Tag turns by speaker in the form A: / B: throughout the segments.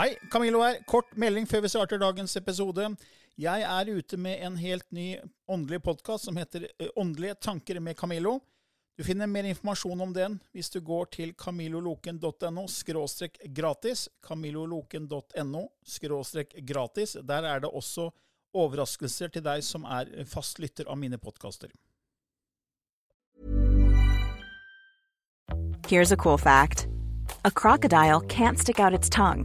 A: Hei, Camillo her. Kort melding før vi starter dagens episode. Jeg er ute med en helt ny åndelig podkast som heter eh, Åndelige tanker med Camillo. Du finner mer informasjon om den hvis du går til camilloloken.no skråstrek gratis. camilloloken.no skråstrek gratis. Der er det også overraskelser til deg som er fast lytter av mine podkaster.
B: Here's a cool fact a crocodile can't stick out its tongue.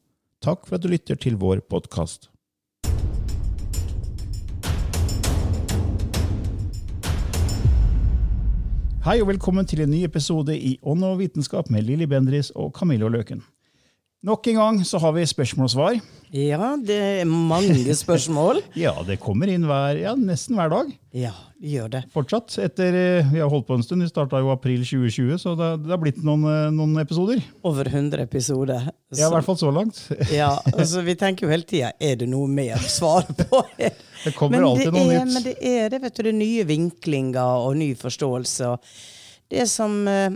A: Takk for at du lytter til vår podkast. Hei og velkommen til en ny episode i Ånd og vitenskap med Lilly Bendris og Camillo Løken. Nok en gang så har vi spørsmål og svar.
C: Ja, det er mange spørsmål.
A: Ja, det kommer inn hver, ja, nesten hver dag.
C: ja, vi gjør det.
A: Fortsatt. etter, eh, Vi har holdt på en stund. Vi starta jo april 2020, så det, det har blitt noen, eh, noen episoder.
C: Over 100 episoder.
A: Ja, I hvert fall så langt.
C: ja, altså Vi tenker jo hele tida er det noe mer å svare på.
A: Det kommer
C: men
A: alltid
C: det
A: noe
C: er,
A: nytt.
C: Men det er det, vet du, det er nye vinklinger og ny forståelse. og Det som, eh,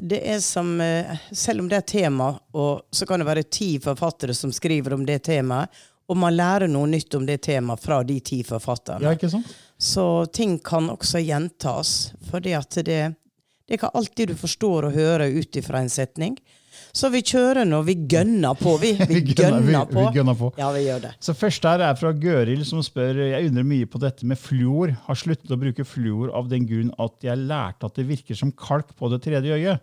C: det er som eh, Selv om det er tema, og så kan det være ti forfattere som skriver om det temaet, og man lærer noe nytt om det temaet fra de ti forfatterne.
A: Ja, ikke sant?
C: Så ting kan også gjentas. For det, det er ikke alltid du forstår og hører ut ifra en setning. Så vi kjører nå. Vi gønner på, vi. Vi,
A: Vi gønner-
C: gønner, på.
A: vi gønner på.
C: Ja, vi gjør det.
A: Så Første her er fra Gøril, som spør jeg undrer mye på dette med fluor. Har sluttet å bruke fluor av den grunn at jeg lærte at det virker som kalk på det tredje øyet.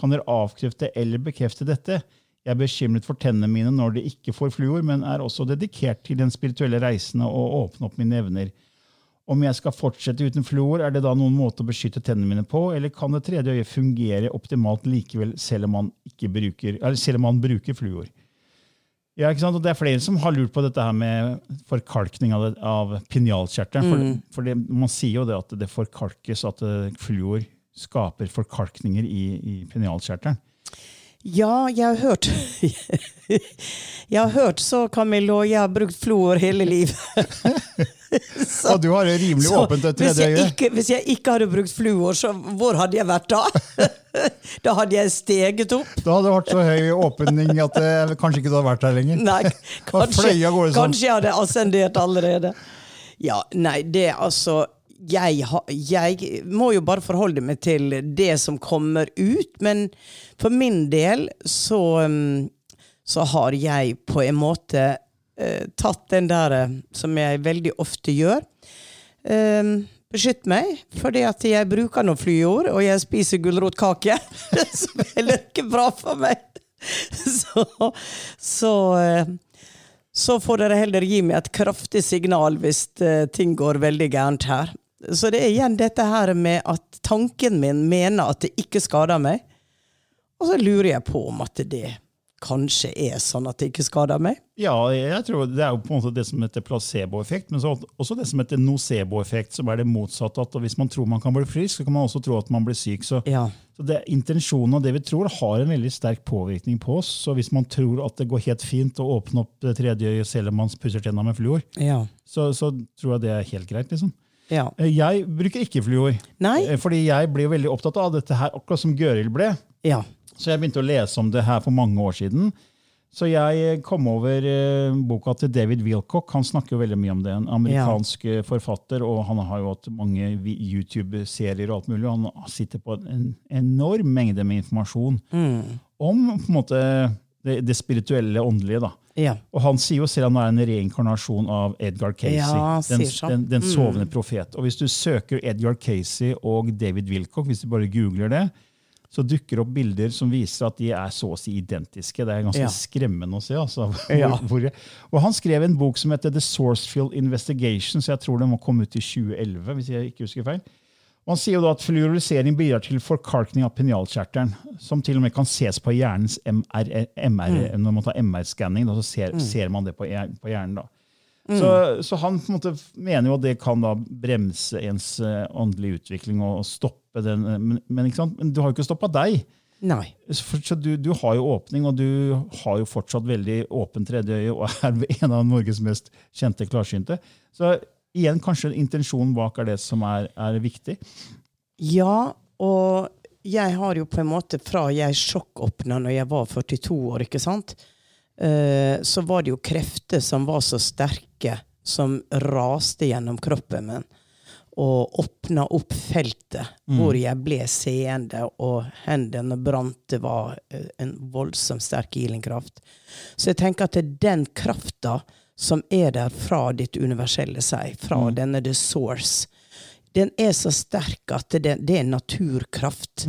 A: Kan dere avkrefte eller bekrefte dette? Jeg er bekymret for tennene mine når de ikke får fluor, men er også dedikert til den spirituelle reisen og åpne opp mine evner. Om jeg skal fortsette uten fluor, er det da noen måte å beskytte tennene mine på, eller kan det tredje øyet fungere optimalt likevel, selv om man, ikke bruker, eller selv om man bruker fluor? Ja, ikke sant? Og Det er flere som har lurt på dette her med forkalkning av, det, av pinjalkjertelen. For, for det, man sier jo det at det forkalkes, at eh, fluor skaper forkalkninger i, i pinjalkjertelen.
C: Ja, jeg har hørt Jeg har hørt så, Camillo. Jeg har brukt fluor hele livet. Så-
A: Og du har det rimelig
C: så
A: åpent det
C: hvis
A: øyet.
C: ikke, hvis jeg ikke hadde brukt fluor, så hvor hadde jeg vært da? da hadde jeg steget opp.
A: Da hadde det vært så høy åpning at det, kanskje ikke du hadde vært der lenger.
C: Nei, kanskje,
A: gårde sånn.
C: kanskje jeg hadde ascendert allerede. Ja, nei, det altså jeg, jeg må jo bare forholde meg til det som kommer ut, men for min del så, um, så har jeg på en måte eh, tatt den der eh, som jeg veldig ofte gjør. Eh, beskytt meg, fordi at jeg bruker noe flyord, og jeg spiser gulrotkake. som er ikke bra for meg. Så, så eh, så får dere heller gi meg et kraftig signal hvis eh, ting går veldig gærent her. Så det er igjen dette her med at tanken min mener at det ikke skader meg. Og så lurer jeg på om at det kanskje er sånn at det ikke skader meg.
A: Ja, jeg tror Det er jo på en måte det som heter placeboeffekt, men også det som heter noceboeffekt, som er det motsatte. at Hvis man tror man kan bli frisk, så kan man også tro at man blir syk. Så,
C: Ja.
A: så det, Intensjonen og det vi tror, har en veldig sterk påvirkning på oss. Så hvis man tror at det går helt fint å åpne opp det tredje øyet selv om man pusser tenna med fluor,
C: Ja.
A: så, så tror jeg det er helt greit. liksom.
C: ja.
A: Eh, Jeg bruker ikke fluor,
C: Nei?
A: eh, fordi jeg blir veldig opptatt av dette her, akkurat som Gøril ble.
C: Ja.
A: Så jeg begynte å lese om det her for mange år siden. Så jeg kom over eh, boka til David Wilcock. Han snakker jo veldig mye om det. En amerikansk ja. forfatter, og han har jo hatt mange YouTube-serier og alt mulig. Han sitter på en enorm mengde med informasjon om på en måte Det, det spirituelle, åndelige. da.
C: Ja.
A: Og han sier jo selv han er en reinkarnasjon av Edgar Casey.
C: Ja,
A: den, den, den sovende profet. Og hvis du søker Edgar Casey og David Wilcock, hvis du bare googler det, så dukker det opp bilder som viser at de er så å si identiske. Det er ganske
C: Ja.
A: skremmende å se. Altså, hvor,
C: Ja.
A: hvor, og han skrev en bok som heter The Sourcefield Investigation, så jeg tror den må komme ut i 2011. hvis jeg ikke husker feil. Og han sier jo da at Fluorisering bidrar til forkalkning av penialkjertelen, som til og med kan ses på hjernens MR, MR,
C: Mm.
A: når man tar MR-skanning. Så ser, ser man det på, på hjernen. da. Så, så han på en måte mener jo at det kan da bremse ens eh, åndelige utvikling og, og stoppe den. eh, Men, men, men du har jo ikke stoppa deg.
C: Nei.
A: Så du, du har jo åpning, og du har jo fortsatt veldig åpent tredje øye og er en av Norges mest kjente klarsynte. Så igjen, kanskje intensjonen bak er det som er, er viktig.
C: Ja, og jeg har jo på en måte fra jeg sjokkåpna når jeg var 42 år, ikke sant, så var det jo krefter som var så sterke, som raste gjennom kroppen min. Og åpna opp feltet hvor jeg ble seende, og hendene brant. Det var eh, en voldsomt sterk healingkraft. Så jeg tenker at det er den krafta som er der fra ditt universelle seg, fra denne the source, den er så sterk at det, det er naturkraft.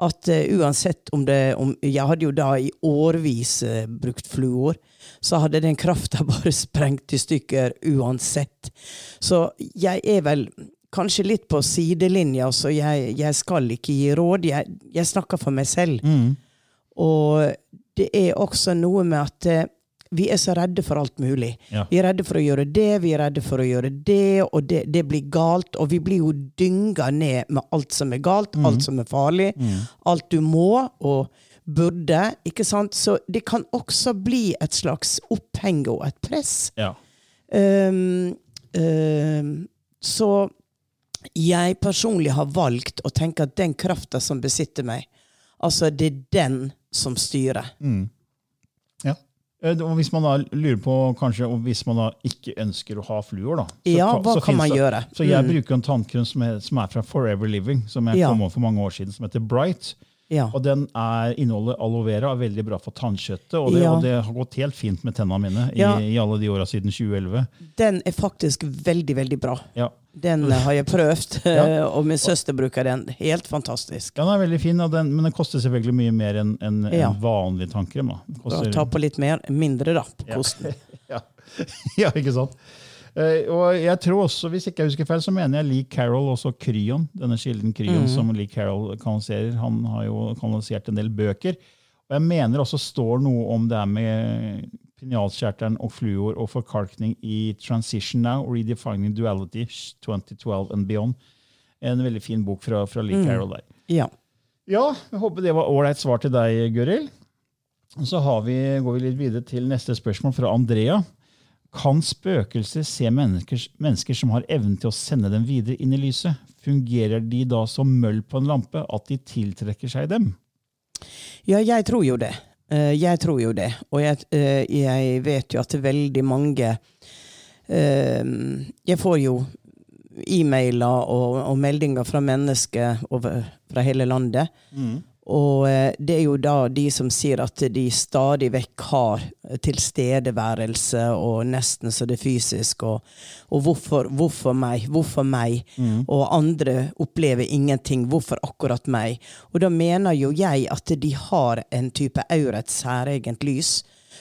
C: At uh, uansett om det om, Jeg hadde jo da i årevis uh, brukt fluor. Så hadde den krafta bare sprengt i stykker uansett. Så jeg er vel kanskje litt på sidelinja, så jeg, jeg skal ikke gi råd. Jeg, jeg snakker for meg selv. Og det er også noe med at eh, vi er så redde for alt mulig.
A: Ja.
C: Vi er redde for å gjøre det, vi er redde for å gjøre det, og det, det blir galt. Og vi blir jo dynga ned med alt som er galt, alt som er farlig, alt du må og burde. ikke sant? Så det kan også bli et slags oppheng og et press.
A: Ja.
C: Um, um, så jeg personlig har valgt å tenke at den krafta som besitter meg, altså det er den som styrer.
A: Ja. Eh, Og hvis man da lurer på kanskje, og hvis man da ikke ønsker å ha fluor, da så
C: Ja, hva kan man
A: det-
C: gjøre?
A: Så jeg
C: Mm.
A: bruker en tannkrem som er, som er fra Forever Living, som jeg
C: Ja.
A: kom over for mange år siden, som heter Bright.
C: Ja.
A: Og den er, inneholder aloe vera, er veldig bra for tannkjøttet. Og det,
C: Ja.
A: og det har gått helt fint med tennene mine i,
C: Ja.
A: i alle de åra siden 2011.
C: Den er faktisk veldig, veldig bra.
A: Ja.
C: Den har jeg prøvd, og min søster bruker den. Helt fantastisk.
A: Den er veldig fin, den, men den koster selvfølgelig mye mer enn en, en vanlig tannkrem. Koster,
C: Ta på litt mer, mindre da, på kosten.
A: ja. ja, ikke sant? Eh, og jeg tror også, Hvis ikke jeg husker feil, så mener jeg Lee Carroll også Kryon. Denne kilden Kryon som Lee Carroll kanaliserer. Han har jo kanalisert en del bøker. Og jeg mener også står noe om det her med pinjalskjertelen og fluor og forkalkning i Transition Now, Redefining Duality 2012 and Beyond. En veldig fin bok fra, fra Lee Carroll der.
C: Ja.
A: Ja, jeg håper det var ålreit svar til deg, Gøril. Så har vi, går vi litt videre til neste spørsmål fra Andrea. Kan spøkelser se mennesker, mennesker som har evnen til å sende dem videre inn i lyset? Fungerer de da som møll på en lampe, at de tiltrekker seg dem?
C: Ja, jeg tror jo det. Eh, Jeg tror jo det. Og jeg, eh, jeg vet jo at veldig mange eh, Jeg får jo e-mailer og, og meldinger fra mennesker over, fra hele landet. Og eh, det er jo da de som sier at de stadig vekk har tilstedeværelse, og nesten så det er fysisk. Og, og hvorfor, hvorfor meg? Hvorfor meg? Og andre opplever ingenting. Hvorfor akkurat meg? Og da mener jo jeg at de har en type aura, et særegent lys,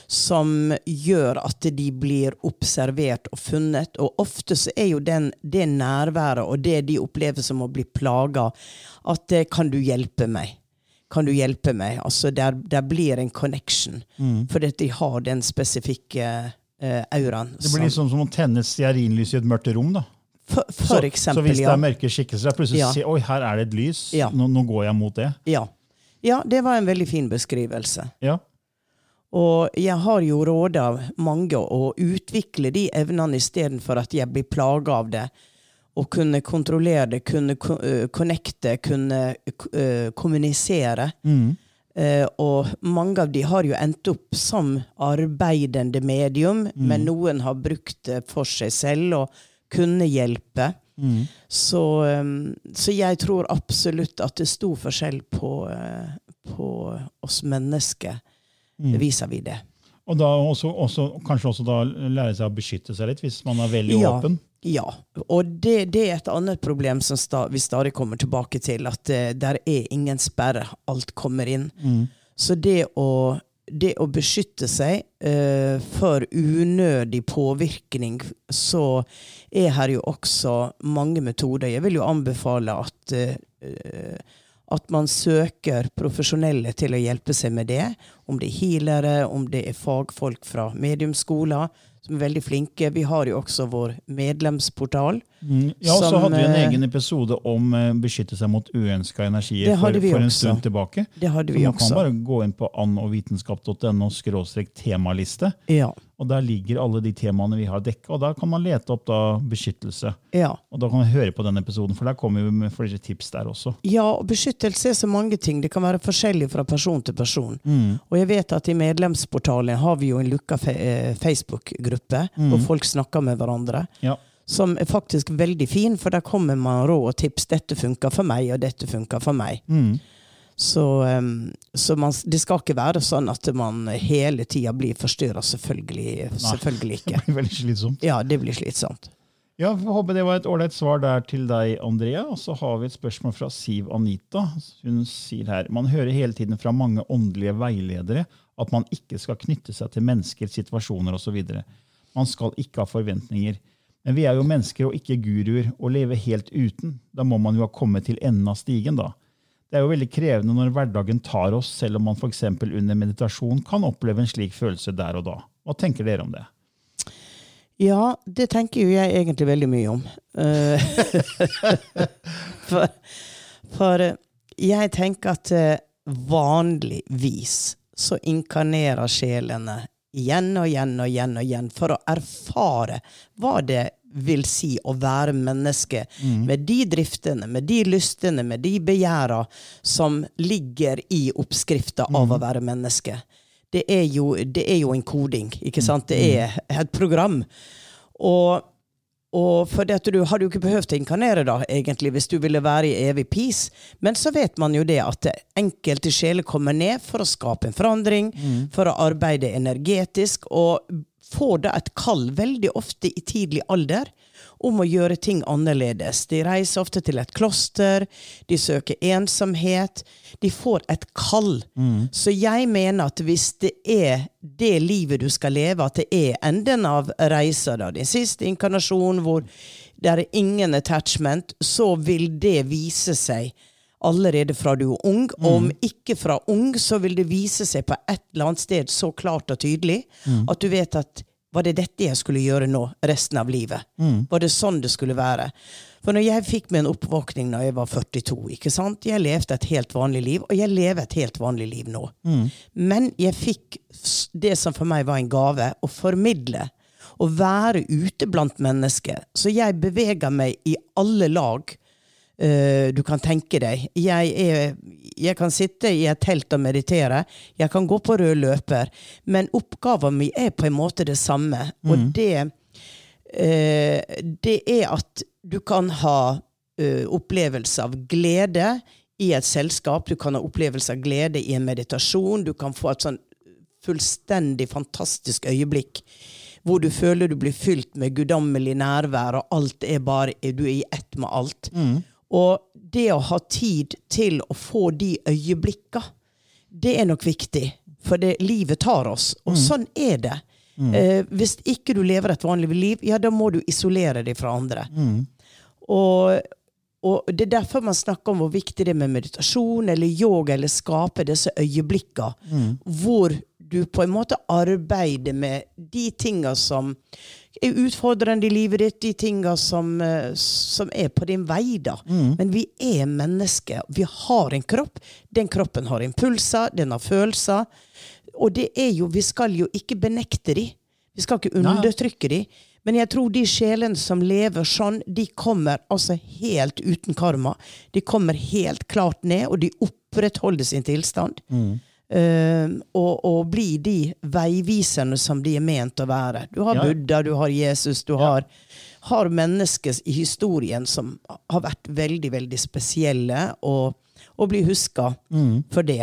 C: som gjør at de blir observert og funnet. Og ofte så er jo den, det nærværet og det de opplever som å bli plaga, at eh, kan du hjelpe meg? Kan du hjelpe meg? Altså, der, der blir en connection. Fordi de har den spesifikke uh, auraen.
A: Det blir liksom
C: som-
A: å tenne stearinlys i et mørkt rom. da.
C: for,
A: Så,
C: for
A: så
C: eksempel,
A: hvis det er mørke skikkelser, plutselig
C: Ja.
A: sier oi, her er det et lys,
C: Ja.
A: nå, nå går jeg mot det.
C: ja. Ja, det var en veldig fin beskrivelse.
A: Ja.
C: Og jeg har jo råda mange å utvikle de evnene istedenfor at jeg blir plaga av det. Å kunne kontrollere kunne connecte, kunne kommunisere. kommunisere. Uh, og mange av de har jo endt opp som arbeidende medium, men noen har brukt det for seg selv og kunne hjelpe. Så, um, så jeg tror absolutt at det stor forskjell på, uh, på oss mennesker vis-à-vis det.
A: Og da også, også, kanskje også da lære seg å beskytte seg litt, hvis man er veldig
C: Ja.
A: åpen.
C: Ja, og det, det er et annet problem som sta, vi stadig kommer tilbake til, at uh, der er ingen sperre. Alt kommer inn. Så det å, det å beskytte seg uh, for unødig påvirkning, så er her jo også mange metoder. Jeg vil jo anbefale at uh, at man søker profesjonelle til å hjelpe seg med det. Om det er healere, om det er fagfolk fra mediumskoler er veldig flinke. Vi har jo også vår medlemsportal.
A: Mm. Ja, og så hadde vi en
C: eh,
A: egen episode om eh, beskytte seg mot uønska energier for,
C: vi
A: for en stund tilbake.
C: Det hadde
A: Så
C: også.
A: man kan bare gå inn på annovitenskap.no skråstrek temaliste,
C: Ja.
A: Og der ligger alle de temaene vi har dekka, og da kan man lete opp da beskyttelse.
C: ja.
A: Og da kan man høre på den episoden, for der kommer vi med flere tips der også.
C: Ja, og beskyttelse er så mange ting. Det kan være forskjellig fra person til person.
A: Mm.
C: Og jeg vet at i medlemsportalen har vi jo en lukka eh, Facebook-gruppe, hvor folk snakker med hverandre.
A: Ja.
C: Som er faktisk veldig fin, for der kommer man råd og tips. 'Dette funker for meg, og dette funker for meg'.
A: Mm.
C: Så, så man, det skal ikke være sånn at man hele tida blir forstyrra. Selvfølgelig, selvfølgelig
A: Det blir veldig slitsomt.
C: Ja, det blir slitsomt.
A: Ja, vi håper det var et ålreit svar der til deg, Andrea. Og så har vi et spørsmål fra Siv Anita. Hun sier her man hører hele tiden fra mange åndelige veiledere at man ikke skal knytte seg til mennesker, situasjoner osv. Man skal ikke ha forventninger. Men vi er jo mennesker og ikke guruer, og leve helt uten. Da må man jo ha kommet til enden av stigen, da. Det er jo veldig krevende når hverdagen tar oss, selv om man f.eks. under meditasjon kan oppleve en slik følelse der og da. Hva tenker dere om det?
C: Ja, det tenker jo jeg egentlig veldig mye om. Eh, for, for eh, jeg tenker at eh, vanligvis så inkarnerer sjelene igjen og igjen og igjen og igjen for å erfare hva det vil si å være menneske, med de driftene, med de lystene, med de begjæra som ligger i oppskrifta av å være menneske. Det er, jo, det er jo en koding, ikke sant? Det er et program. Og, og for dette, du hadde jo ikke behøvd å inkarnere da, egentlig, hvis du ville være i evig peace. Men så vet man jo det at enkelte sjeler kommer ned for å skape en forandring, for å arbeide energetisk, og får da et kall veldig ofte i tidlig alder om å gjøre ting annerledes. De reiser ofte til et kloster, de søker ensomhet. De får et kall. Så jeg mener at hvis det er det livet du skal leve, at det er enden av reisa, da, din siste inkarnasjon hvor det er ingen attachment, så vil det vise seg allerede fra du er ung. Og om ikke fra ung, så vil det vise seg på et eller annet sted så klart og tydelig at du vet at var det dette jeg skulle gjøre nå, resten av livet? Var det sånn det skulle være? For når jeg fikk meg en oppvåkning da jeg var 42, ikke sant? Jeg levde et helt vanlig liv, og jeg lever et helt vanlig liv nå. Men jeg fikk det som for meg var en gave, å formidle. Å være ute blant mennesker. Så jeg beveger meg i alle lag eh, du kan tenke deg. Jeg, er, jeg kan sitte i et telt og meditere. Jeg kan gå på rød løper. Men oppgaven min er på en måte det samme. Og det, uh, det er at du kan ha uh, opplevelse av glede i et selskap. Du kan ha opplevelse av glede i en meditasjon. Du kan få et sånn fullstendig fantastisk øyeblikk hvor du føler du blir fylt med guddommelig nærvær, og alt er bare Du er i ett med alt. Og det å ha tid til å få de øyeblikka, det er nok viktig. For det, livet tar oss, og sånn er det. Eh, hvis ikke du lever et vanlig liv, ja, da må du isolere deg fra andre. Og, og det er derfor man snakker om hvor viktig det er med meditasjon eller yoga, eller skape disse øyeblikka hvor du på en måte arbeider med de tinga som er utfordrende i livet ditt, de tinga som, eh, som er på din vei, da. Men vi er mennesker. Vi har en kropp. Den kroppen har impulser, den har følelser. Og det er jo, vi skal jo ikke benekte de. Vi skal ikke undertrykke de. Men jeg tror de sjelene som lever sånn, de kommer altså helt uten karma. De kommer helt klart ned, og de opprettholder sin tilstand. Eh, og, og bli de veiviserne som de er ment å være. Du har
A: Ja.
C: Buddha, du har Jesus, du har, har mennesker i historien som har vært veldig, veldig spesielle, og, og blir huska for det.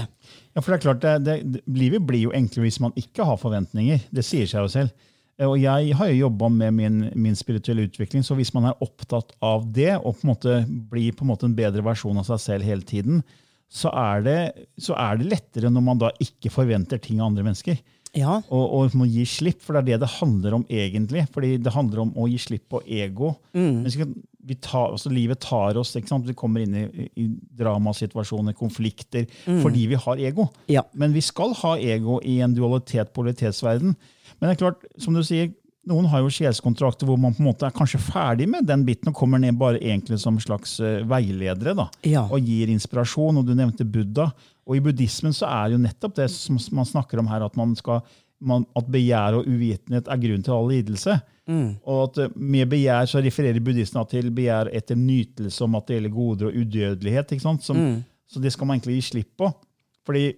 A: Ja, for det er klart, det, det, det, Livet blir jo enklere hvis man ikke har forventninger. Det sier seg jo selv. Eh, Og jeg har jo jobba med min, min spirituelle utvikling, så hvis man er opptatt av det, og på en måte blir på en måte en bedre versjon av seg selv hele tiden, så er det, så er det lettere når man da ikke forventer ting av andre mennesker.
C: Ja.
A: Og, og må gi slipp, for det er det det handler om egentlig. Fordi det handler om å gi slipp på ego.
C: Mm.
A: Vi tar, altså livet tar oss? Vi kommer inn i, i dramasituasjoner, konflikter, fordi vi har ego.
C: Mm. Ja.
A: Men vi skal ha ego i en dualitet-politetsverden. Men det er klart, som du sier, noen har jo sjelskontrakter hvor man på en måte er kanskje ferdig med den biten og kommer ned bare egentlig som slags eh, veiledere da,
C: Ja.
A: og gir inspirasjon. Og du nevnte Buddha. Og i buddhismen så er jo nettopp det som man snakker om her, at, man skal, man, at begjær og uvitenhet er grunn til all lidelse. Og at eh, med begjær så refererer buddhistene til begjær etter nytelse og materielle goder og udødelighet. ikke sant? Som, Så det skal man egentlig gi slipp på. Fordi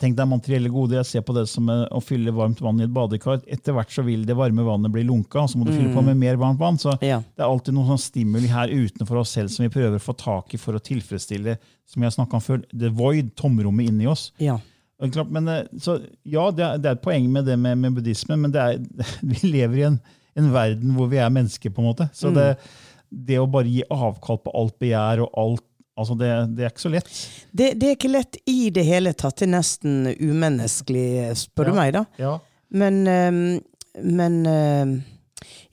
A: Tenk deg materielle goder. Jeg ser på det som eh, å fylle varmt vann i et badekar. Etter hvert så vil det varme vannet bli lunka, og så må du fylle på med mer varmt vann. Så
C: Ja.
A: det er alltid noen sånn stimuli her utenfor oss selv som vi prøver å få tak i for å tilfredsstille som jeg om før, the void, tomrommet inni oss.
C: Ja.
A: Men, eh, så, ja, det er, et poeng med det med, med buddhismen, men det er, vi lever i en, en verden hvor vi er mennesker. på en måte. Så det, det å bare gi avkall på alt begjær og alt, altså det, det er ikke så lett.
C: Det, det er ikke lett i det hele tatt. Det er nesten umenneskelig, spør du meg, da.
A: Ja,
C: Men, ehm, men ehm,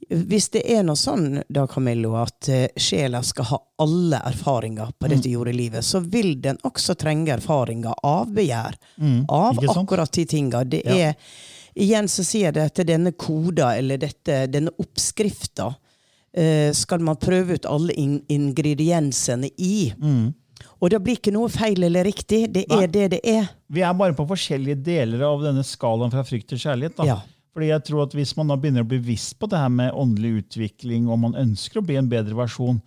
C: hvis det er noe sånn, da, Camillo, at eh, sjela skal ha alle erfaringer på
A: Mm.
C: dette jordelivet, så vil den også trenge erfaringer av begjær. av
A: Mm. Av
C: akkurat de tinga. Det
A: Ja.
C: er Igjen så sier jeg det at denne koda, eller dette, denne oppskrifta, eh, skal man prøve ut alle in ingrediensene i. Og det blir ikke noe feil eller riktig. Det
A: er Nei.
C: det det er.
A: Vi er bare på forskjellige deler av denne skalaen fra frykt til kjærlighet. Da.
C: Ja.
A: Fordi jeg tror at Hvis man da begynner å bli bevisst på det her med åndelig utvikling, og man ønsker å bli en bedre versjon,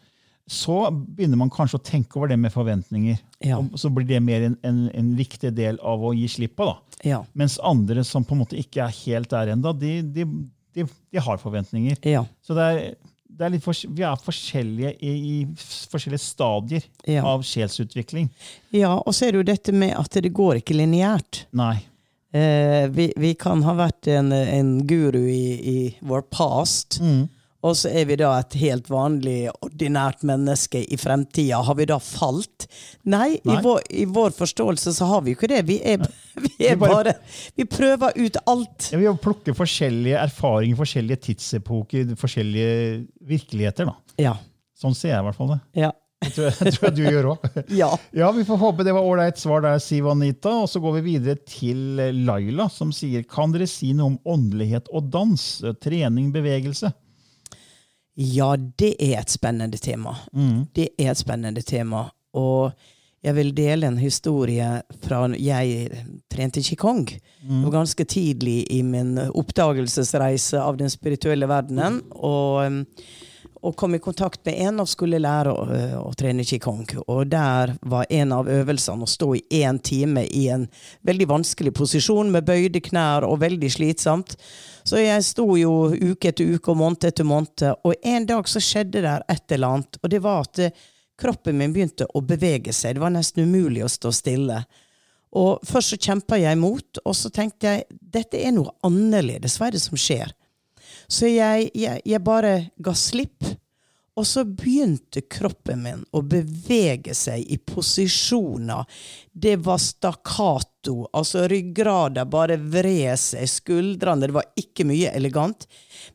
A: så begynner man kanskje å tenke over det med forventninger.
C: Ja.
A: Og så blir det mer en, en, en viktig del av å gi slipp på. da.
C: Ja.
A: Mens andre som på en måte ikke er helt der ennå, de, de, de, de har forventninger.
C: Ja.
A: Så det er, er litt for, vi er forskjellige i, i forskjellige stadier
C: Ja.
A: av sjelsutvikling.
C: ja. Og så er det jo dette med at det går ikke lineært.
A: Nei.
C: Eh, vi, vi kan ha vært en, en guru i, i vår past,
A: Mm.
C: Og så er vi da et helt vanlig, ordinært menneske i fremtida. Har vi da falt? Nei,
A: Nei.
C: I, vår, i vår forståelse så har vi jo ikke det. Vi er, vi er
A: Vi bare-
C: bare Vi prøver ut alt.
A: Ja, vi plukker forskjellige erfaringer, forskjellige tidsepoker, forskjellige virkeligheter. da.
C: Ja.
A: Sånn ser jeg i hvert fall det.
C: Ja.
A: Det tror jeg, tror jeg du gjør òg.
C: ja.
A: Ja, vi får håpe det var ålreit svar der, Siv Anita. Og så går vi videre til Laila, som sier kan dere si noe om åndelighet og dans? Trening, bevegelse?
C: Ja, det er et spennende tema. Det er et spennende tema. Og jeg vil dele en historie fra jeg trente qigong. Det var ganske tidlig i min oppdagelsesreise av den spirituelle verdenen. Og, um, og kom i kontakt med en og skulle lære å, å trene qigong. Og der var en av øvelsene å stå i én time i en veldig vanskelig posisjon med bøyde knær og veldig slitsomt. Så jeg sto jo uke etter uke og måned etter måned, og en dag så skjedde det et eller annet, og det var at eh, kroppen min begynte å bevege seg. Det var nesten umulig å stå stille. Og først så kjempa jeg imot, og så tenkte jeg dette er noe annerledes. Hva er det som skjer? Så jeg, jeg, jeg bare ga slipp. Og så begynte kroppen min å bevege seg i posisjoner. Det var stakkato. Altså ryggrada bare vred seg, skuldrene Det var ikke mye elegant.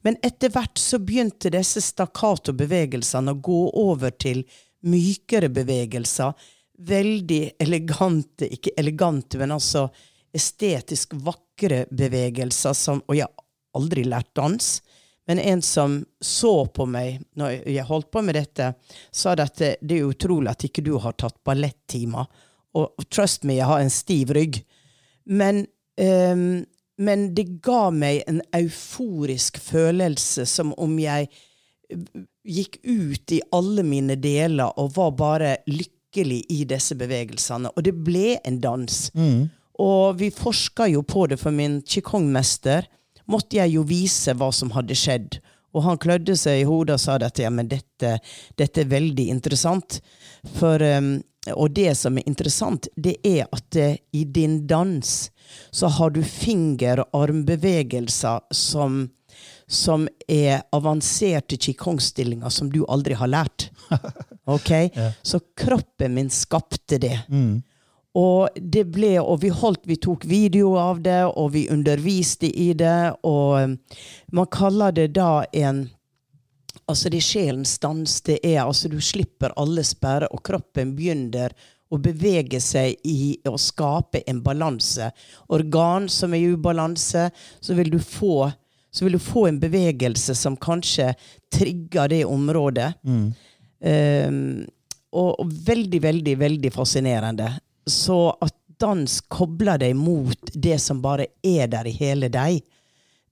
C: Men etter hvert så begynte disse stakkato-bevegelsene å gå over til mykere bevegelser. Veldig elegante, ikke elegante, men altså estetisk vakre bevegelser som Og jeg aldri lært dans. Men en som så på meg når jeg holdt på med dette, sa at det, det er utrolig at ikke du har tatt ballettimer. Og trust me, jeg har en stiv rygg. Men, um, men det ga meg en euforisk følelse, som om jeg gikk ut i alle mine deler og var bare lykkelig i disse bevegelsene. Og det ble en dans. Og vi forska jo på det, for min qigong-mester måtte jeg jo vise hva som hadde skjedd. Og han klødde seg i hodet og sa at ja, men dette, dette er veldig interessant. For um, og det som er interessant, det er at uh, i din dans så har du finger- og armbevegelser som, som er avanserte qigong-stillinger som du aldri har lært. Ok? Så kroppen min skapte det. Og det ble, og vi holdt, vi tok video av det, og vi underviste i det, og eh, man kaller det da en Altså, det sjelens dans. Det er altså Du slipper alle sperrer, og kroppen begynner å bevege seg i å skape en balanse. Organ som er i ubalanse, så vil du få så vil du få en bevegelse som kanskje trigger det området. Um, og, og veldig, veldig, veldig fascinerende. Så at dans kobler deg mot det som bare er der i hele deg,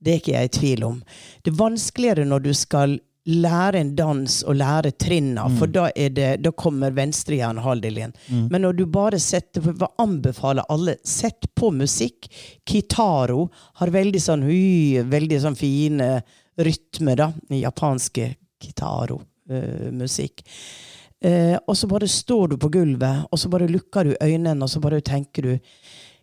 C: det er ikke jeg i tvil om. Det er vanskeligere når du skal lære en dans og lære trinna, for da, det, da kommer venstrehjernehalvdelen. Mm. Men når du bare setter for Jeg anbefaler alle sett på musikk. Kitaro har veldig sånn hy, veldig sånn fine rytmer, da. Japanske kitaro-musikk. Eh, og så bare står du på gulvet, og så bare lukker du øynene, og så bare tenker du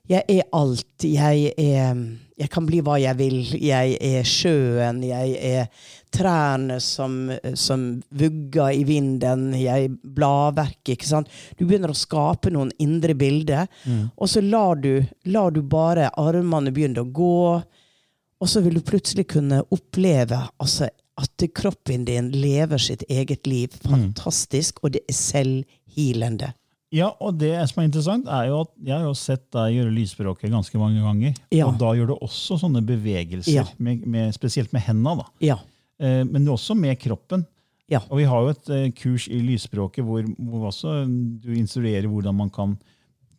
C: Jeg er alt. Jeg er Jeg kan bli hva jeg vil. Jeg er sjøen. Jeg er trærne som, som vugger i vinden. Jeg bladverket. Ikke sant? Du begynner å skape noen indre bilder, og så lar du, lar du bare armene begynne å gå. Og så vil du plutselig kunne oppleve altså, at kroppen din lever sitt eget liv. Fantastisk, og det er selvhealende.
A: Ja, og det som er interessant, er jo at jeg har jo sett deg gjøre lysspråket ganske mange ganger.
C: Ja.
A: Og da gjør du også sånne bevegelser,
C: Ja.
A: med, med, spesielt med hendene. da.
C: Ja.
A: Eh, men også med kroppen.
C: Ja.
A: Og vi har jo et eh, kurs i lysspråket hvor, hvor du instruerer hvordan man kan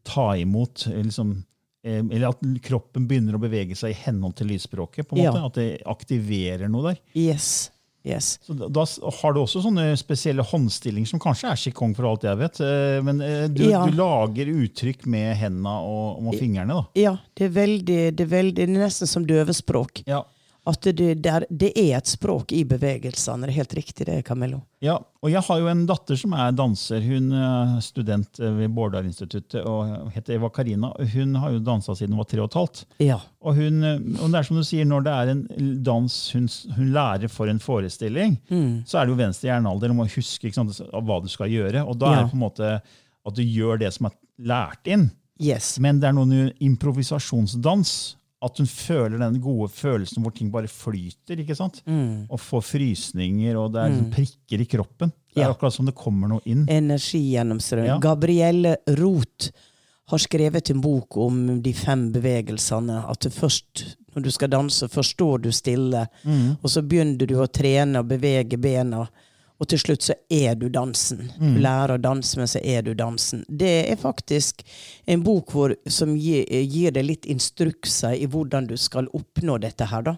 A: ta imot eh, liksom, Eller at kroppen begynner å bevege seg i henhold til lysspråket. på en
C: Ja.
A: måte, At det aktiverer noe der.
C: Yes. Yes.
A: Så da, da har du også sånne spesielle håndstillinger som kanskje er qigong, for alt jeg vet. eh, Men eh, du,
C: Ja.
A: du lager uttrykk med hendene og, og fingrene. da.
C: Ja, det er veldig, det er veldig Det er nesten som døvespråk.
A: Ja.
C: At det, det, er, det er et språk i bevegelsene. Det er helt riktig, det, Camillo.
A: Ja, og jeg har jo en datter som er danser. Hun er student eh, ved Bårdalinstituttet og heter Eva Karina. Hun har jo dansa siden hun var tre og et halvt.
C: Ja.
A: Og, hun, eh, og det er som du sier, når det er en dans hun, hun lærer for en forestilling, så er det jo venstre hjernealder. Du må huske sant, hva du skal gjøre. Og da er det på en måte at du gjør det som er lært inn.
C: Yes.
A: Men det er noen improvisasjonsdans. At hun føler den gode følelsen hvor ting bare flyter. ikke sant?
C: Mm.
A: Og får frysninger, og det er liksom prikker i kroppen. Det er
C: Ja.
A: akkurat som det kommer noe inn.
C: Energigjennomstrøm.
A: Ja.
C: Gabrielle Roth har skrevet en bok om de fem bevegelsene. At du først, når du skal danse, først står du stille,
A: Mm.
C: og så begynner du å trene og bevege bena. Og til slutt så er du dansen. Du lærer å danse, men så er du dansen. Det er faktisk en bok hvor, som gir, gir deg litt instrukser i hvordan du skal oppnå dette her. da.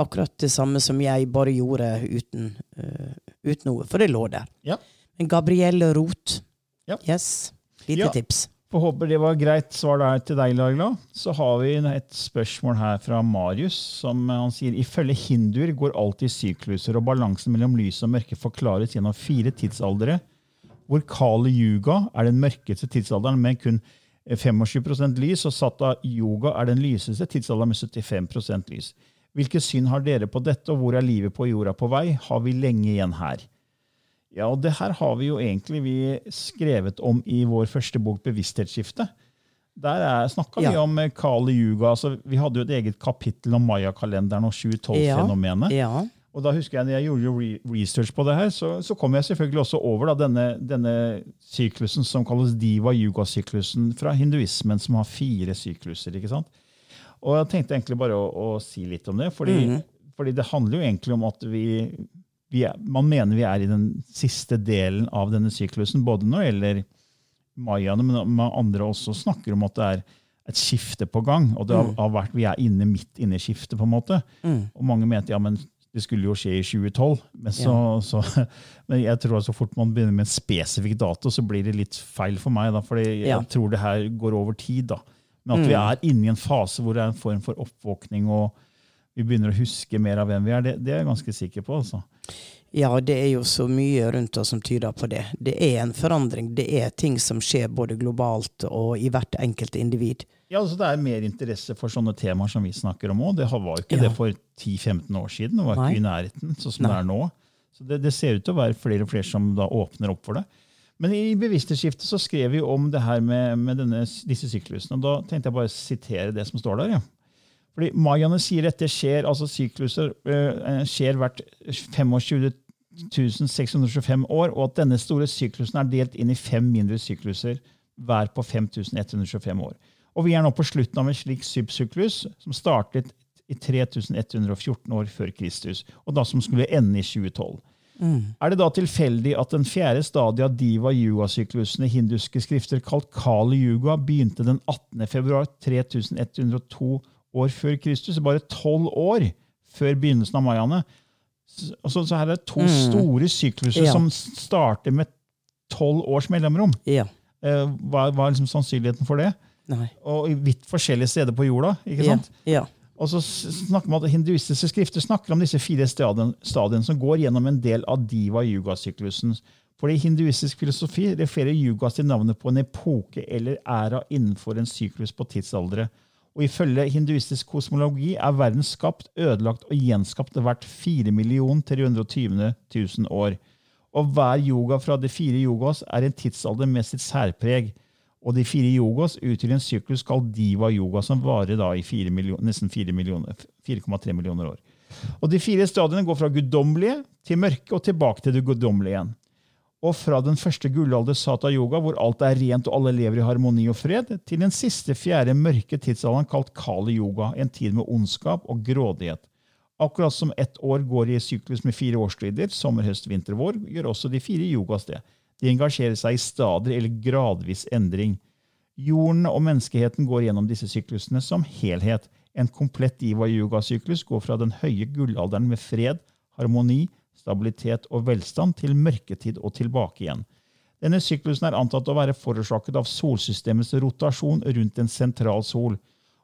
C: Akkurat det samme som jeg bare gjorde uten, uh, uten noe, for det lå der.
A: Ja.
C: Men Gabrielle Roth.
A: Ja.
C: Yes. Lite
A: Ja.
C: tips.
A: Får håper det var greit svar der til deg, Laila. Så har vi et spørsmål her fra Marius, som han sier ifølge hinduer går alltid sykluser, og balansen mellom lys og mørke forklares gjennom fire tidsaldere, hvor Kali Yuga er den mørkeste tidsalderen med kun 25% lys, og Satta Yoga er den lyseste tidsalderen med 75% lys. Hvilke syn har dere på dette, og hvor er livet på jorda på vei? Har vi lenge igjen her? Ja, og det her har vi jo egentlig vi skrevet om i vår første bok, 'Bevissthetsskifte'. Der snakka vi om eh, Kali Yuga. altså Vi hadde jo et eget kapittel om Maya-kalenderen og 712-fenomenet.
C: Ja.
A: Og da husker jeg når jeg gjorde jo research på det her, så, så kom jeg selvfølgelig også over da, denne, denne syklusen som kalles diva-yuga-syklusen fra hinduismen, som har fire sykluser. ikke sant? Og jeg tenkte egentlig bare å, å si litt om det, fordi, fordi det handler jo egentlig om at vi er, man mener vi er i den siste delen av denne syklusen, både når det gjelder mayaene, men andre også snakker om at det er et skifte på gang. og det har, har vært, Vi er inne midt inne i skiftet. på en måte. Og mange mente ja, men det skulle jo skje i 2012. Men, så, så, men jeg tror at så fort man begynner med en spesifikk dato, så blir det litt feil for meg. da, for jeg
C: Ja.
A: tror det her går over tid. da. Men at vi er inne i en fase hvor det er en form for oppvåkning. og vi begynner å huske mer av hvem vi er. Det, det er jeg ganske sikker på. altså.
C: Ja, det er jo så mye rundt oss som tyder på det. Det er en forandring. Det er ting som skjer både globalt og i hvert enkelt individ.
A: Ja, altså Det er mer interesse for sånne temaer som vi snakker om òg. Det var jo ikke
C: Ja.
A: det for 10-15 år siden. Det var
C: Nei.
A: ikke i nærheten sånn som
C: Nei.
A: det er nå. Så det, det ser ut til å være flere og flere som da åpner opp for det. Men i bevissthetsskiftet så skrev vi om det her med, med denne, disse syklusene. og Da tenkte jeg bare å sitere det som står der. ja. Fordi Mayaene sier dette skjer, altså sykluser eh, skjer hvert 25 625 år, og at denne store syklusen er delt inn i fem mindre sykluser, hver på 5125 år. Og vi er nå på slutten av en slik subsyklus som startet i 3114 år før Kristus, og da som skulle ende i 2012. Er det da tilfeldig at den fjerde stadiet av diva-yuga-syklusen i hinduske skrifter, kalt Kali Yuga, begynte den 18. februar 3102 år før Kristus? Bare tolv år før begynnelsen av mayaene. Så, så her er det to store sykluser
C: Ja.
A: som starter med tolv års mellomrom.
C: Ja.
A: Eh, Hva, hva er liksom sannsynligheten for det?
C: Nei.
A: Og i vidt forskjellige steder på jorda. ikke sant?
C: ja.
A: Og så snakker man at Hinduistiske skrifter snakker om disse fire stadien, stadiene som går gjennom en del av diva-yuga-syklusen. For i hinduistisk filosofi refererer yugas til navnet på en epoke eller æra innenfor en syklus på tidsaldre. Og Ifølge hinduistisk kosmologi er verden skapt, ødelagt og gjenskapt hvert 4 320 000 år. Og hver yoga fra de fire yogas er en tidsalder med sitt særpreg. Og de fire yogas utgjør en syklus kalt diva yoga, som varer da i 4 millioner, nesten 4,3 millioner- 4,3 millioner år. Og De fire stadiene går fra guddommelige til mørke og tilbake til det guddommelige igjen. Og fra den første gullalder sata yoga, hvor alt er rent og alle lever i harmoni og fred, til den siste fjerde mørke tidsalderen kalt kali yoga, en tid med ondskap og grådighet. Akkurat som ett år går i syklus med fire årstider, sommer, høst, vinter, vår, gjør også de fire yogas det. De engasjerer seg i stadig eller gradvis endring. Jorden og menneskeheten går gjennom disse syklusene som helhet. En komplett iva-yoga-syklus går fra den høye gullalderen med fred, harmoni, stabilitet og velstand til mørketid og tilbake igjen. Denne syklusen er antatt å være forårsaket av solsystemets rotasjon rundt en sentral sol.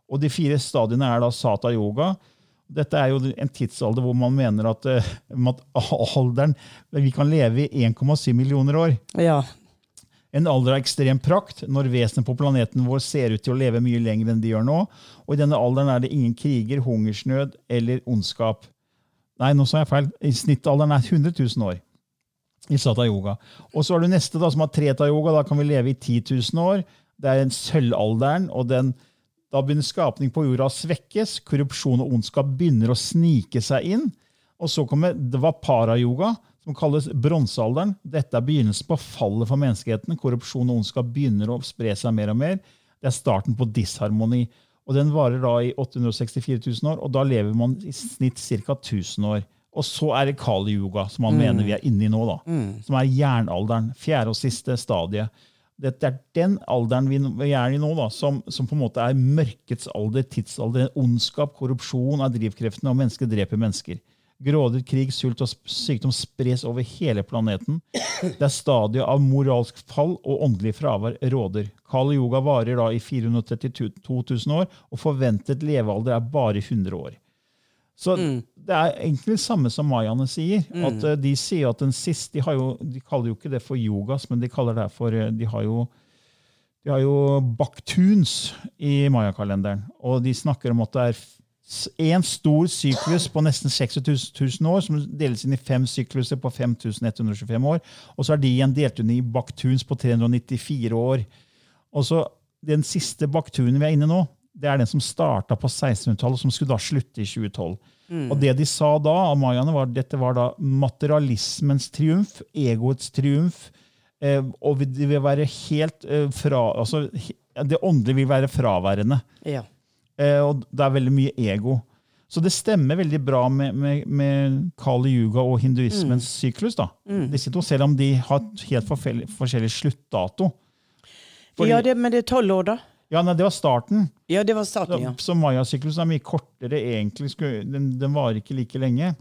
A: Og De fire stadiene er da sata yoga. Dette er jo en tidsalder hvor man mener at, eh, at alderen Vi kan leve i 1,7 millioner år.
C: ja.
A: En alder av ekstrem prakt, når vesenet på planeten vår ser ut til å leve mye lenger enn de gjør nå. Og i denne alderen er det ingen kriger, hungersnød eller ondskap. Nei, nå sa jeg feil. I Snittalderen er 100 000 år i Sata Yoga. Og så har du neste, da, som har Treta Yoga. Da kan vi leve i 10 000 år. Det er en sølvalderen, og den, da begynner skapning på jorda å svekkes. Korrupsjon og ondskap begynner å snike seg inn. Og så kommer Dvapara-yoga, som kalles bronsealderen. Dette er begynnelsen på fallet for menneskeheten. Korrupsjon og ondskap begynner å spre seg mer og mer. Det er starten på disharmoni. Og Den varer da i 864 000 år, og da lever man i snitt ca. 1000 år. Og så er det kali-yoga, som man mener vi er inne i nå. da, Som er jernalderen. Fjerde og siste stadiet. Dette er den alderen vi vi er i nå, da, som, som på en måte er mørkets alder, tidsalder. Ondskap, korrupsjon er drivkreftene, og mennesker dreper mennesker. Grådighet, krig, sult og sykdom spres over hele planeten. Det er stadiet av moralsk fall og åndelig fravær råder. Kali yoga varer da i 432 000 år, og forventet levealder er bare 100 år. Så det er egentlig det samme som mayaene sier. at eh, De sier at den siste, de, har jo, de kaller jo ikke det for yogas, men de kaller det for eh, De har jo, de har jo baktuns i mayakalenderen. Og de snakker om at det er én stor syklus på nesten 26 000 år, som deles inn i fem sykluser på 5125 år. Og så er de igjen delt inn i baktuns på 394 år. Og så Den siste baktunen vi er inne i nå, det er den som starta på 1600-tallet, som skulle da slutte i 2012. Og det de sa da, av mayaene, var at dette var da materialismens triumf, egoets triumf. Eh, og det vil være helt eh, fra altså, Det åndelige vil være fraværende.
C: ja.
A: Eh, og det er veldig mye ego. Så det stemmer veldig bra med, med, med Kali Yuga og hinduismens syklus. da. Disse to, Selv om de har helt forskjellig, forskjellig sluttdato. For,
C: ja det, men det er tolv år, da.
A: Ja, nei, Det var starten.
C: Ja, det var starten, ja.
A: så så mayasyklusen er mye kortere. egentlig. Skulle- Den, den varer ikke like lenge.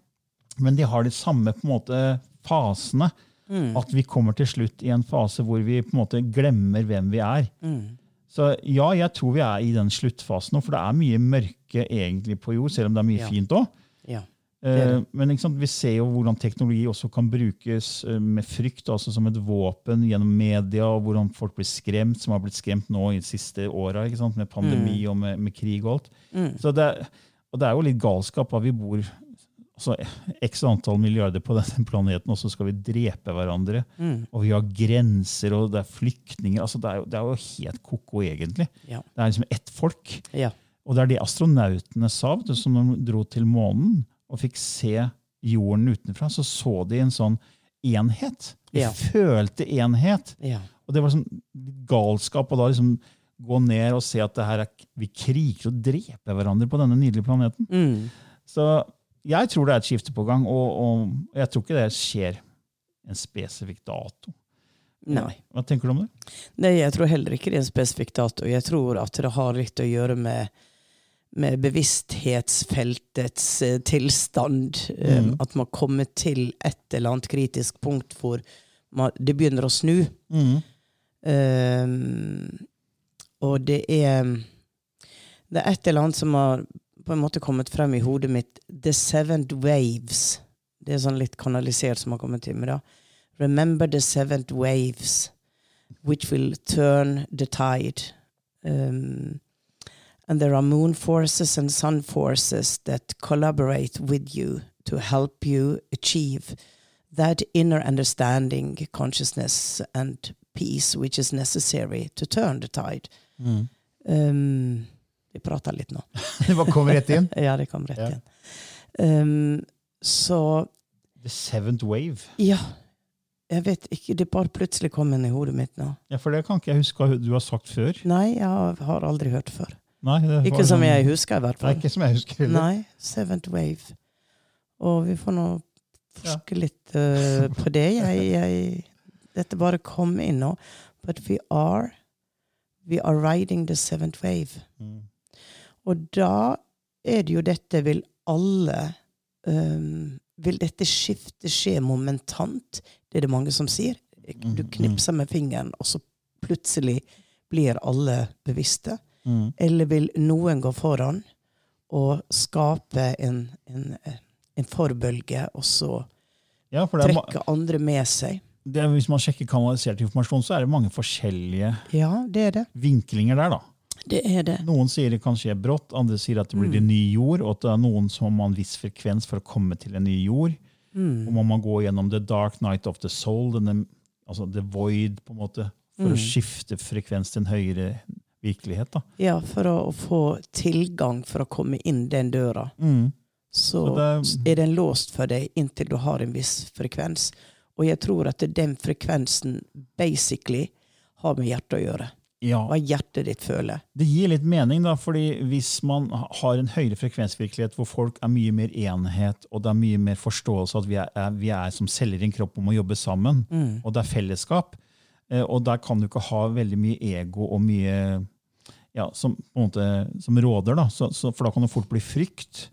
A: Men de har de samme på en måte fasene. At vi kommer til slutt i en fase hvor vi på en måte glemmer hvem vi er. Så ja, jeg tror vi er i den sluttfasen nå, for det er mye mørke egentlig på jord, selv om det er mye
C: Ja.
A: fint òg.
C: Ja. er.
A: Men sant, vi ser jo hvordan teknologi også kan brukes eh, med frykt, altså som et våpen gjennom media, og hvordan folk blir skremt, som har blitt skremt nå i de siste åra, med pandemi og med, med krig og alt.
C: Mm.
A: Så det, og det er jo litt galskap at vi bor altså, x antall milliarder på denne planeten, og så skal vi drepe hverandre.
C: Mm.
A: Og vi har grenser, og det er flyktninger. Altså, det, er jo, det er jo helt ko-ko, egentlig.
C: Ja.
A: Det er liksom ett folk.
C: Ja.
A: Og det er det astronautene sa, du, som de dro til månen og fikk se jorden utenfra. Så så de en sånn enhet. De
C: Ja.
A: følte enhet.
C: Ja.
A: Og det var sånn galskap å da liksom gå ned og se at det her er, vi kriger og dreper hverandre på denne nydelige planeten.
C: Mm.
A: Så jeg tror det er et skifte på gang, og, og jeg tror ikke det skjer en spesifikk dato.
C: Nei.
A: Hva tenker du om det?
C: Nei, jeg tror heller ikke det er en spesifikk dato. Jeg tror at det har litt å gjøre med, med bevissthetsfeltets eh, tilstand.
A: Mm.
C: Um, At man kommer til et eller annet kritisk punkt hvor man, det begynner å snu. Eh, og det er Det er et eller annet som har på en måte kommet frem i hodet mitt. The Seventh Waves. Det er sånn litt kanalisert som har kommet til meg. da. Remember the seventh waves, which will turn the tide. Um, and there are moon forces and sun forces that collaborate with you to help you achieve that inner understanding, consciousness, and peace which is necessary to turn the tide. Um, vi prater litt nå.
A: Det bare kom rett inn.
C: Ja, det kom rett
A: Ja.
C: igjen. Um, så
A: The seventh wave.
C: ja. Jeg vet ikke, det bare plutselig kom inn i hodet mitt nå.
A: Ja, For det kan ikke jeg huske du har sagt før.
C: Nei, jeg har, aldri hørt før.
A: Nei,
C: Ikke som jeg husker, i hvert
A: Nei,
C: fall.
A: ikke som jeg husker heller.
C: Nei, Seventh Wave. Og vi får nå forske litt uh, på det. Jeg, jeg, dette bare kom inn nå. But we are We are riding the seventh wave.
A: Mm.
C: Og da er det jo dette Vil alle um, Vil dette skiftet skje momentant? Det er det mange som sier. Du
A: Mm,
C: knipser med fingeren, og så plutselig blir alle bevisste.
A: Mm.
C: Eller vil noen gå foran og skape en, en, en forbølge, og så
A: Ja,
C: trekke andre med seg?
A: det Hvis man sjekker kanalisert informasjon, så er det mange forskjellige
C: Ja, det det.
A: vinklinger der. da.
C: Det er det.
A: Noen sier det kan skje brått, andre sier at det blir en ny jord, og at det er noen som har en viss frekvens for å komme til en ny jord.
C: Mm.
A: Og må man gå gjennom the dark night of the soul, denne, altså the void, på en måte, for
C: Mm.
A: å skifte frekvens til en høyere virkelighet. da.
C: Ja, for å, få tilgang for å komme inn den døra, så,
A: Så det-
C: er den låst for deg inntil du har en viss frekvens. Og jeg tror at den frekvensen basically har med hjertet å gjøre.
A: Ja,
C: Hva hjertet ditt føler.
A: Det gir litt mening, da, fordi hvis man har en høyere frekvensvirkelighet hvor folk er mye mer enhet, og det er mye mer forståelse at vi er, er, vi er som celler i en kropp om å jobbe sammen, og det er fellesskap, eh, og der kan du ikke ha veldig mye ego og mye ja, som, måte, som råder, da, så, så, for da kan det fort bli frykt.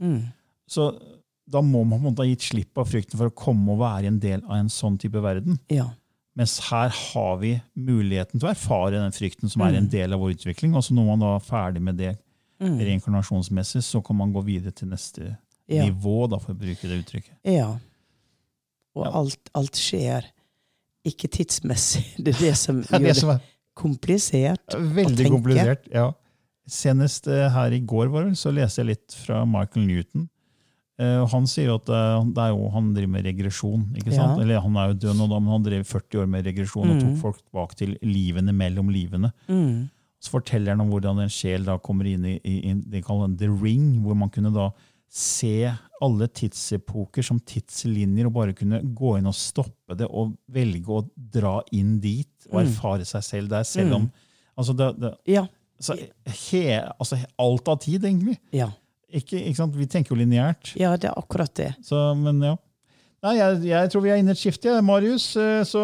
A: Så da må man på en måte ha gitt slipp av frykten for å komme og være en del av en sånn type verden.
C: Ja.
A: Mens her har vi muligheten til å erfare den frykten som er en del av vår utvikling. Og så når man da er ferdig med det reinkarnasjonsmessig, så kan man gå videre til neste
C: Ja.
A: nivå, da, for å bruke det uttrykket.
C: Ja. Og
A: Ja.
C: alt, alt skjer ikke tidsmessig. Det er det som gjør
A: det som er
C: komplisert. å
A: veldig
C: tenke.
A: komplisert. ja. Senest eh, her i går var det, så leste jeg litt fra Michael Newton. Eh, han sier jo at eh, det er jo, han driver med regresjon. ikke sant?
C: Ja.
A: Eller Han er jo død nå, men han drev 40 år med regresjon og tok
C: Mm.
A: folk tilbake til livene mellom livene.
C: Mm.
A: Så forteller han om hvordan en sjel da kommer inn i, i, i de kaller the ring, hvor man kunne da se alle tidsepoker som tidslinjer og bare kunne gå inn og stoppe det og velge å dra inn dit og
C: Mm.
A: erfare seg selv der, selv om altså det, det,
C: Ja.
A: altså, he, altså Alt av tid, egentlig.
C: Ja.
A: Ikke, ikke sant? Vi tenker jo lineært.
C: ja, det er akkurat det.
A: Så, men ja. Nei, jeg, jeg tror vi er inne i et skifte, Marius. eh, Så,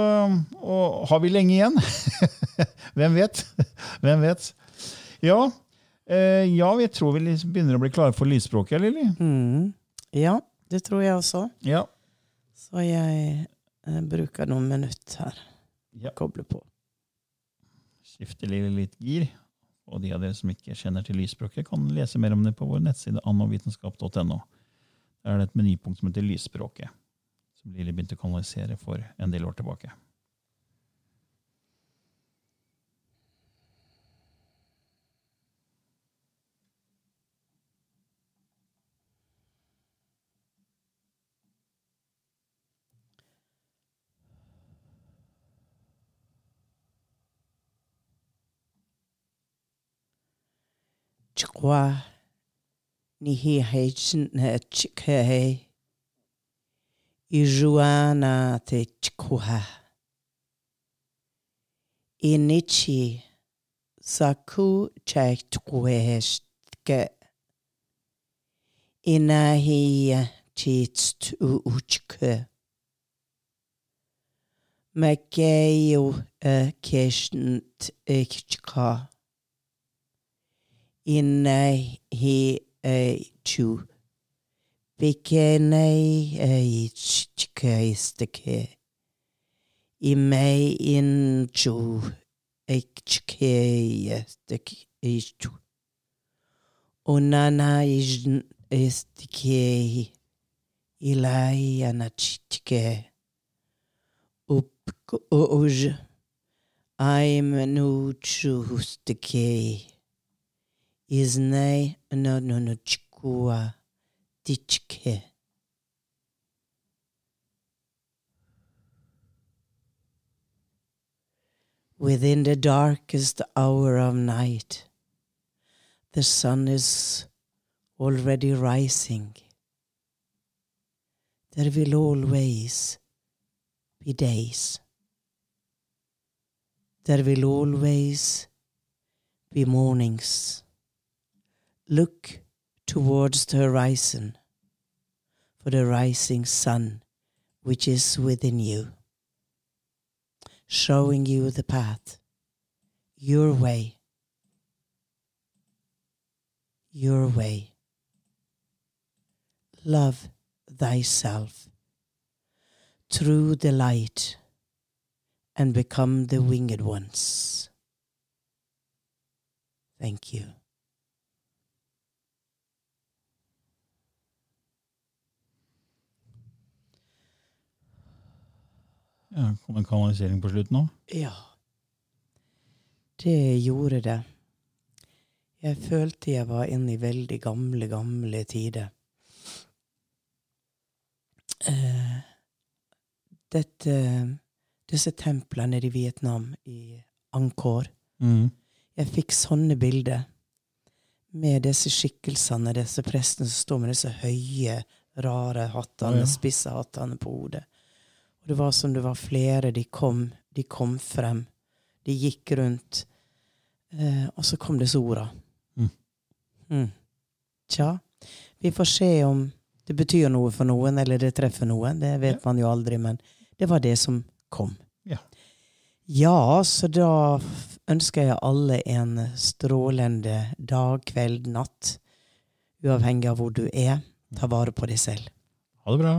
A: og har vi lenge igjen? Hvem vet? Hvem vet? Ja, eh, ja, jeg tror vi liksom begynner å bli klare for lysspråket, Lilly.
C: Mm. Ja, det tror jeg også.
A: Ja.
C: Så jeg eh, bruker noen minutter her.
A: ja.
C: Koble på.
A: Skifte Lilly litt gir. Og de av dere som ikke kjenner til lysspråket, kan lese mer om det på vår nettside annovitenskap.no. Der er det et menypunkt som heter Lysspråket, som Lilly begynte å kanalisere for en del år tilbake.
C: tiqua ni hi hejin na chikhe i te chikua. I saku chaiktueshtke inahi chitst uchke Makeyo a keshnt ikchka. Inai hi e chu. Bikenei uh, chkeisteke i mei in chu ikchkeistek ichu Onana istike ilai anachitke up uj I'm no chustike No no chkua dichke. Within the darkest hour of night, the sun is already rising. There will always be days. There will always be mornings. Look towards the horizon for the rising sun which is within you, showing you the path, your way, your way. Love thyself through the light and become the winged ones. Thank you.
A: Ja, Kom en kanalisering på slutten òg?
C: Ja. Det gjorde det. Jeg følte jeg var inne i veldig gamle, gamle tider. Eh, dette, disse templene nede i Vietnam, i Angkor
A: Mm.
C: Jeg fikk sånne bilder med disse skikkelsene, disse prestene som står med disse høye, rare hattene,
A: Å, ja.
C: spisse hattene på hodet. Og det var som det var flere. De kom, de kom frem. De gikk rundt. Eh, og så kom disse orda.
A: Mm.
C: Mm. Tja, vi får se om det betyr noe for noen, eller det treffer noen. Det vet man jo aldri, men det var det som kom.
A: Ja.
C: Ja, så da ønsker jeg alle en strålende dag, kveld, natt. Uavhengig av hvor du er. Ta vare på deg selv.
A: Ha det bra.